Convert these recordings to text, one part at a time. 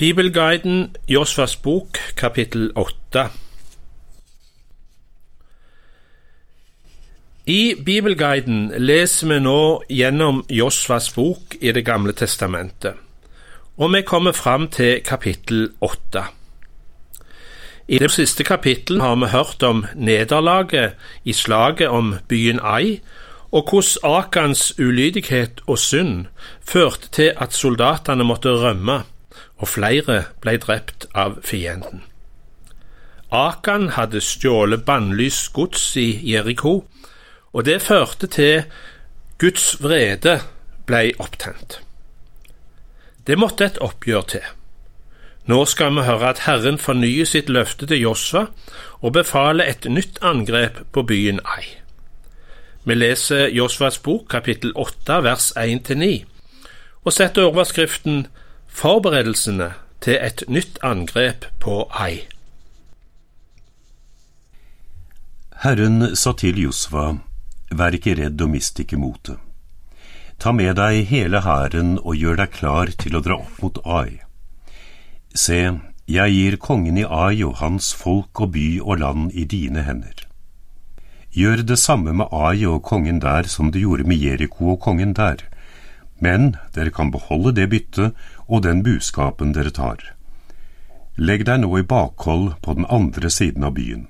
Bibelguiden Josfas bok, kapittel 8. I Bibelguiden leser vi nå gjennom Josfas bok i Det gamle testamentet, og vi kommer fram til kapittel 8. I det siste kapittelet har vi hørt om nederlaget i slaget om byen Ai, og hvordan Akans ulydighet og synd førte til at soldatene måtte rømme og flere ble drept av fienden. Akan hadde stjålet bannlyst gods i Jeriko, og det førte til Guds vrede ble opptent. Det måtte et oppgjør til. Nå skal vi høre at Herren fornyer sitt løfte til Josva og befaler et nytt angrep på byen Ai. Vi leser Josvas bok kapittel 8 vers 1-9 og setter overskriften Forberedelsene til et nytt angrep på Ai. Herren sa til Josva, vær ikke redd og mist ikke motet. Ta med deg hele hæren og gjør deg klar til å dra opp mot Ai. Se, jeg gir kongen i Ai og hans folk og by og land i dine hender. Gjør det samme med Ai og kongen der som du gjorde med Jeriko og kongen der, men dere kan beholde det byttet og den buskapen dere tar. Legg deg nå i bakhold på den andre siden av byen.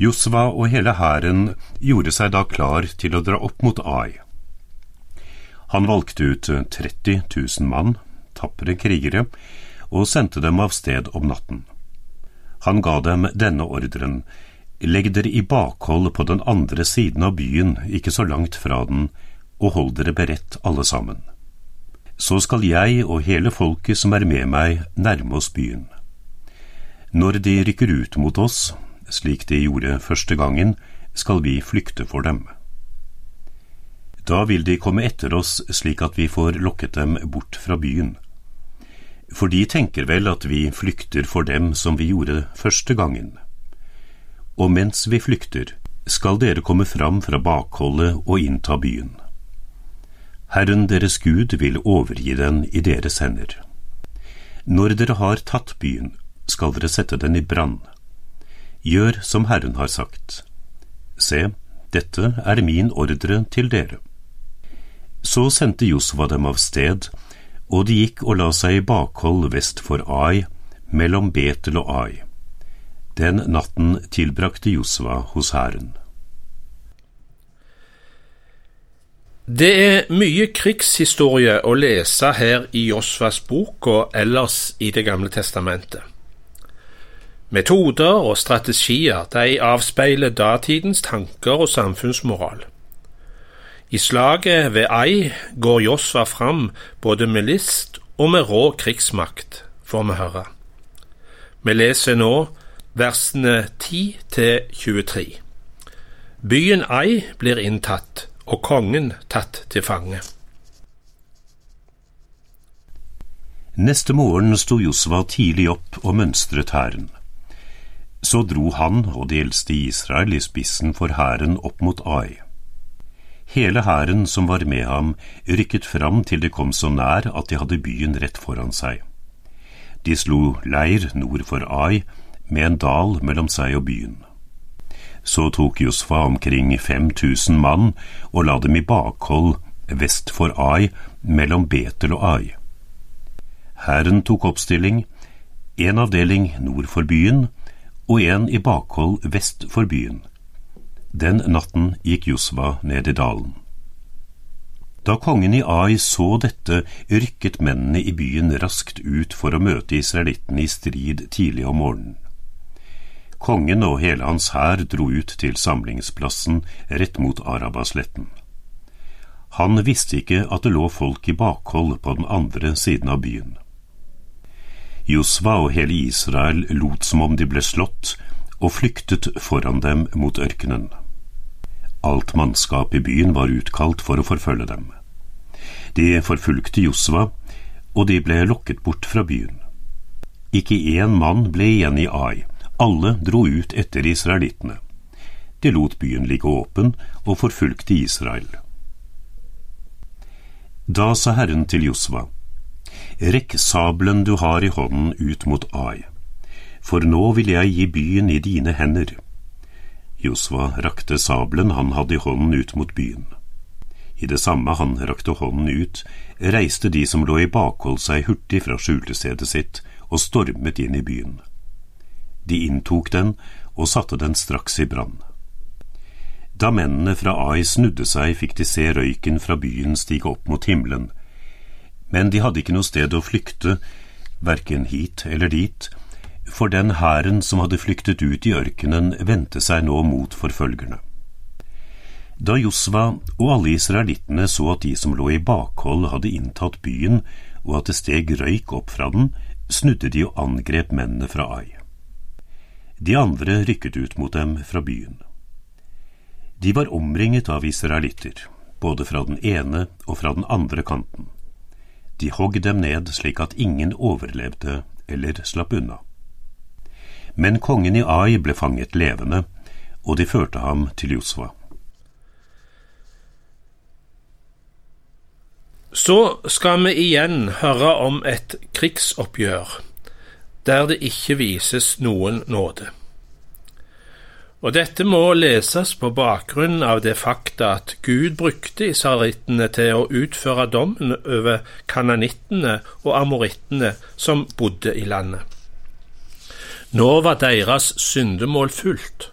Josva og hele hæren gjorde seg da klar til å dra opp mot Ai. Han valgte ut 30 000 mann, tapre krigere, og sendte dem av sted om natten. Han ga dem denne ordren, legg dere i bakhold på den andre siden av byen, ikke så langt fra den, og hold dere beredt alle sammen. Så skal jeg og hele folket som er med meg, nærme oss byen. Når de rykker ut mot oss, slik de gjorde første gangen, skal vi flykte for dem. Da vil de komme etter oss slik at vi får lokket dem bort fra byen. For de tenker vel at vi flykter for dem som vi gjorde første gangen. Og mens vi flykter, skal dere komme fram fra bakholdet og innta byen. Herren deres Gud vil overgi den i deres hender. Når dere har tatt byen, skal dere sette den i brann. Gjør som Herren har sagt. Se, dette er min ordre til dere. Så sendte Josva dem av sted, og de gikk og la seg i bakhold vest for Ai, mellom Betel og Ai. Den natten tilbrakte Josva hos hæren. Det er mye krigshistorie å lese her i Josvas bok og ellers i Det gamle testamentet. Metoder og strategier de avspeiler datidens tanker og samfunnsmoral. I slaget ved Ai går Josva fram både med list og med rå krigsmakt, får vi høre. Vi leser nå versene 10 til 23. Byen Ai blir inntatt og kongen tatt til fange. Neste morgen sto Josva tidlig opp og mønstret hæren. Så dro han og de eldste i Israel i spissen for hæren opp mot Ai. Hele hæren som var med ham, rykket fram til de kom så nær at de hadde byen rett foran seg. De slo leir nord for Ai, med en dal mellom seg og byen. Så tok Josfa omkring 5000 mann og la dem i bakhold vest for Ai, mellom Betel og Ai. Hæren tok oppstilling, en avdeling nord for byen og en i bakhold vest for byen. Den natten gikk Josva ned i dalen. Da kongen i Ai så dette, rykket mennene i byen raskt ut for å møte israelittene i strid tidlig om morgenen. Kongen og hele hans hær dro ut til samlingsplassen rett mot Arabasletten. Han visste ikke at det lå folk i bakhold på den andre siden av byen. Josva og hele Israel lot som om de ble slått, og flyktet foran dem mot ørkenen. Alt mannskap i byen var utkalt for å forfølge dem. De forfulgte Josva, og de ble lokket bort fra byen. Ikke én mann ble igjen i Ai, alle dro ut etter israelittene. De lot byen ligge åpen og forfulgte Israel. Da sa Herren til Josva, Rekk sabelen du har i hånden ut mot Ai, for nå vil jeg gi byen i dine hender. Josva rakte sabelen han hadde i hånden ut mot byen. I det samme han rakte hånden ut, reiste de som lå i bakhold seg hurtig fra skjulestedet sitt og stormet inn i byen. De inntok den og satte den straks i brann. Da mennene fra Ai snudde seg, fikk de se røyken fra byen stige opp mot himmelen, men de hadde ikke noe sted å flykte, verken hit eller dit, for den hæren som hadde flyktet ut i ørkenen, vendte seg nå mot forfølgerne. Da Josva og alle israelittene så at de som lå i bakhold hadde inntatt byen, og at det steg røyk opp fra den, snudde de og angrep mennene fra Ai. De andre rykket ut mot dem fra byen. De var omringet av israelitter, både fra den ene og fra den andre kanten. De hogg dem ned slik at ingen overlevde eller slapp unna. Men kongen i Ai ble fanget levende, og de førte ham til Josva. Så skal vi igjen høre om et krigsoppgjør der det ikke vises noen nåde. Og dette må leses på bakgrunn av det fakta at Gud brukte israelittene til å utføre dommen over kananittene og amorittene som bodde i landet. Nå var deres syndemål fullt.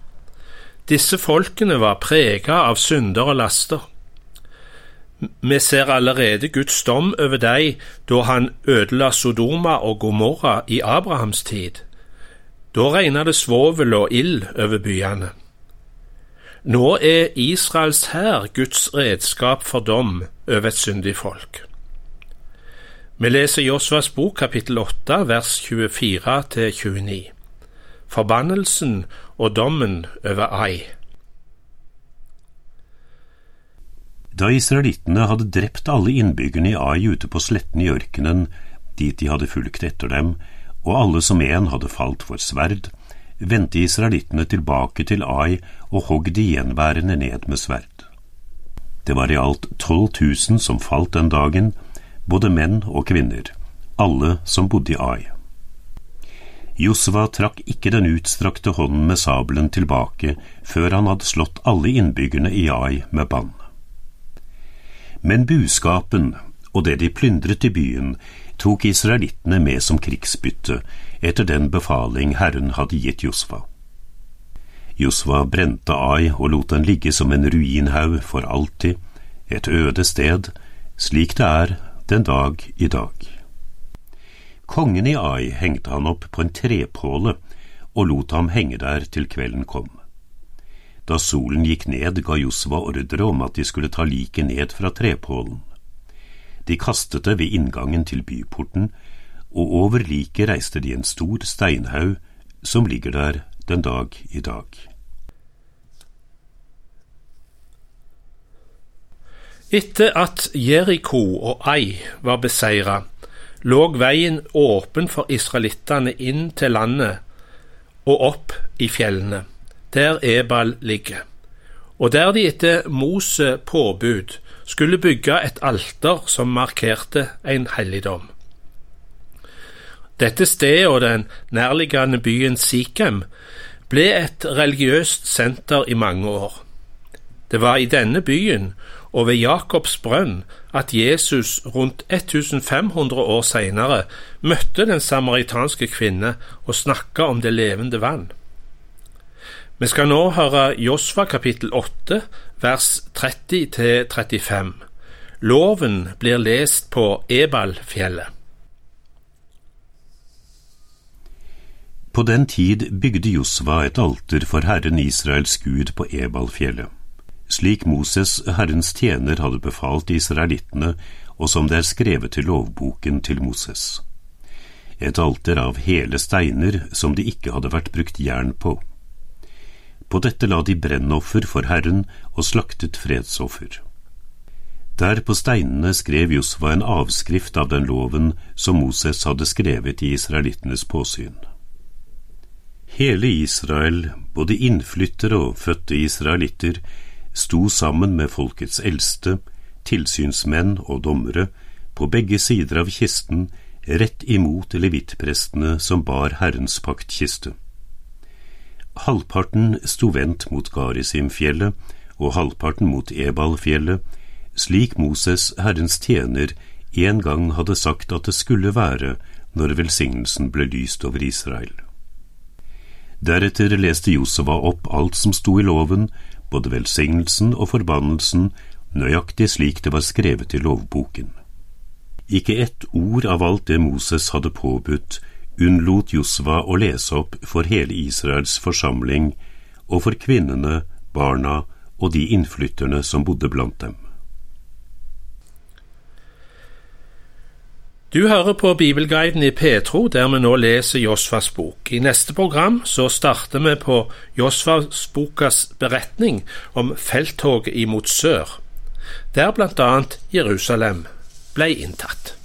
Disse folkene var prega av synder og laster. Vi ser allerede Guds dom over dem da han ødela Sodoma og Gomorra i Abrahams tid. Da regna det svovel og ild over byene. Nå er Israels hær Guds redskap for dom over et syndig folk. Vi leser Josvas bok kapittel 8 vers 24 29 forbannelsen og dommen over Ai. Da israelittene hadde drept alle innbyggerne i Ai ute på sletten i ørkenen, dit de hadde fulgt etter dem, og alle som en hadde falt for sverd, vendte israelittene tilbake til Ai og hogg de gjenværende ned med sverd. Det var i alt tolv tusen som falt den dagen, både menn og kvinner, alle som bodde i Ai. Josva trakk ikke den utstrakte hånden med sabelen tilbake før han hadde slått alle innbyggerne i Ai med bann. Men buskapen og det de plyndret i byen, tok israelittene med som krigsbytte etter den befaling Herren hadde gitt Josva. Josva brente Ai og lot den ligge som en ruinhaug for alltid, et øde sted, slik det er den dag i dag. Kongen i Ai hengte han opp på en trepåle og lot ham henge der til kvelden kom. Da solen gikk ned, ga Josva ordre om at de skulle ta liket ned fra trepålen. De kastet det ved inngangen til byporten, og over liket reiste de en stor steinhaug som ligger der den dag i dag. Etter at Jeriko og Ai var beseira, lå veien åpen for israelittene inn til landet og opp i fjellene, der Ebal ligger, og der de etter Mose påbud skulle bygge et alter som markerte en helligdom. Dette stedet og den nærliggende byen Sikhem ble et religiøst senter i mange år. Det var i denne byen og ved Jakobs brønn at Jesus rundt 1500 år senere møtte den samaritanske kvinne og snakka om det levende vann. Vi skal nå høre Josfa kapittel 8 vers 30-35. Loven blir lest på Ebalfjellet. På den tid bygde Josva et alter for Herren Israels Gud på Ebalfjellet slik Moses, Herrens tjener, hadde befalt israelittene, og som det er skrevet til lovboken til Moses. Et alter av hele steiner som det ikke hadde vært brukt jern på. På dette la de brennoffer for Herren og slaktet fredsoffer. Der på steinene skrev Josva en avskrift av den loven som Moses hadde skrevet i israelittenes påsyn. Hele Israel, både innflyttere og fødte israelitter, sto sammen med folkets eldste, tilsynsmenn og dommere, på begge sider av kisten, rett imot levittprestene som bar Herrens paktkiste. Halvparten sto vendt mot Garisimfjellet og halvparten mot Ebalfjellet, slik Moses, Herrens tjener, en gang hadde sagt at det skulle være når velsignelsen ble lyst over Israel. Deretter leste Joseva opp alt som sto i loven, både velsignelsen og forbannelsen, nøyaktig slik det var skrevet i lovboken. Ikke ett ord av alt det Moses hadde påbudt, unnlot Josva å lese opp for hele Israels forsamling og for kvinnene, barna og de innflytterne som bodde blant dem. Du hører på Bibelguiden i Petro, der vi nå leser Josfas bok. I neste program så starter vi på Josfas bokas beretning om felttoget imot sør, der annet Jerusalem ble inntatt.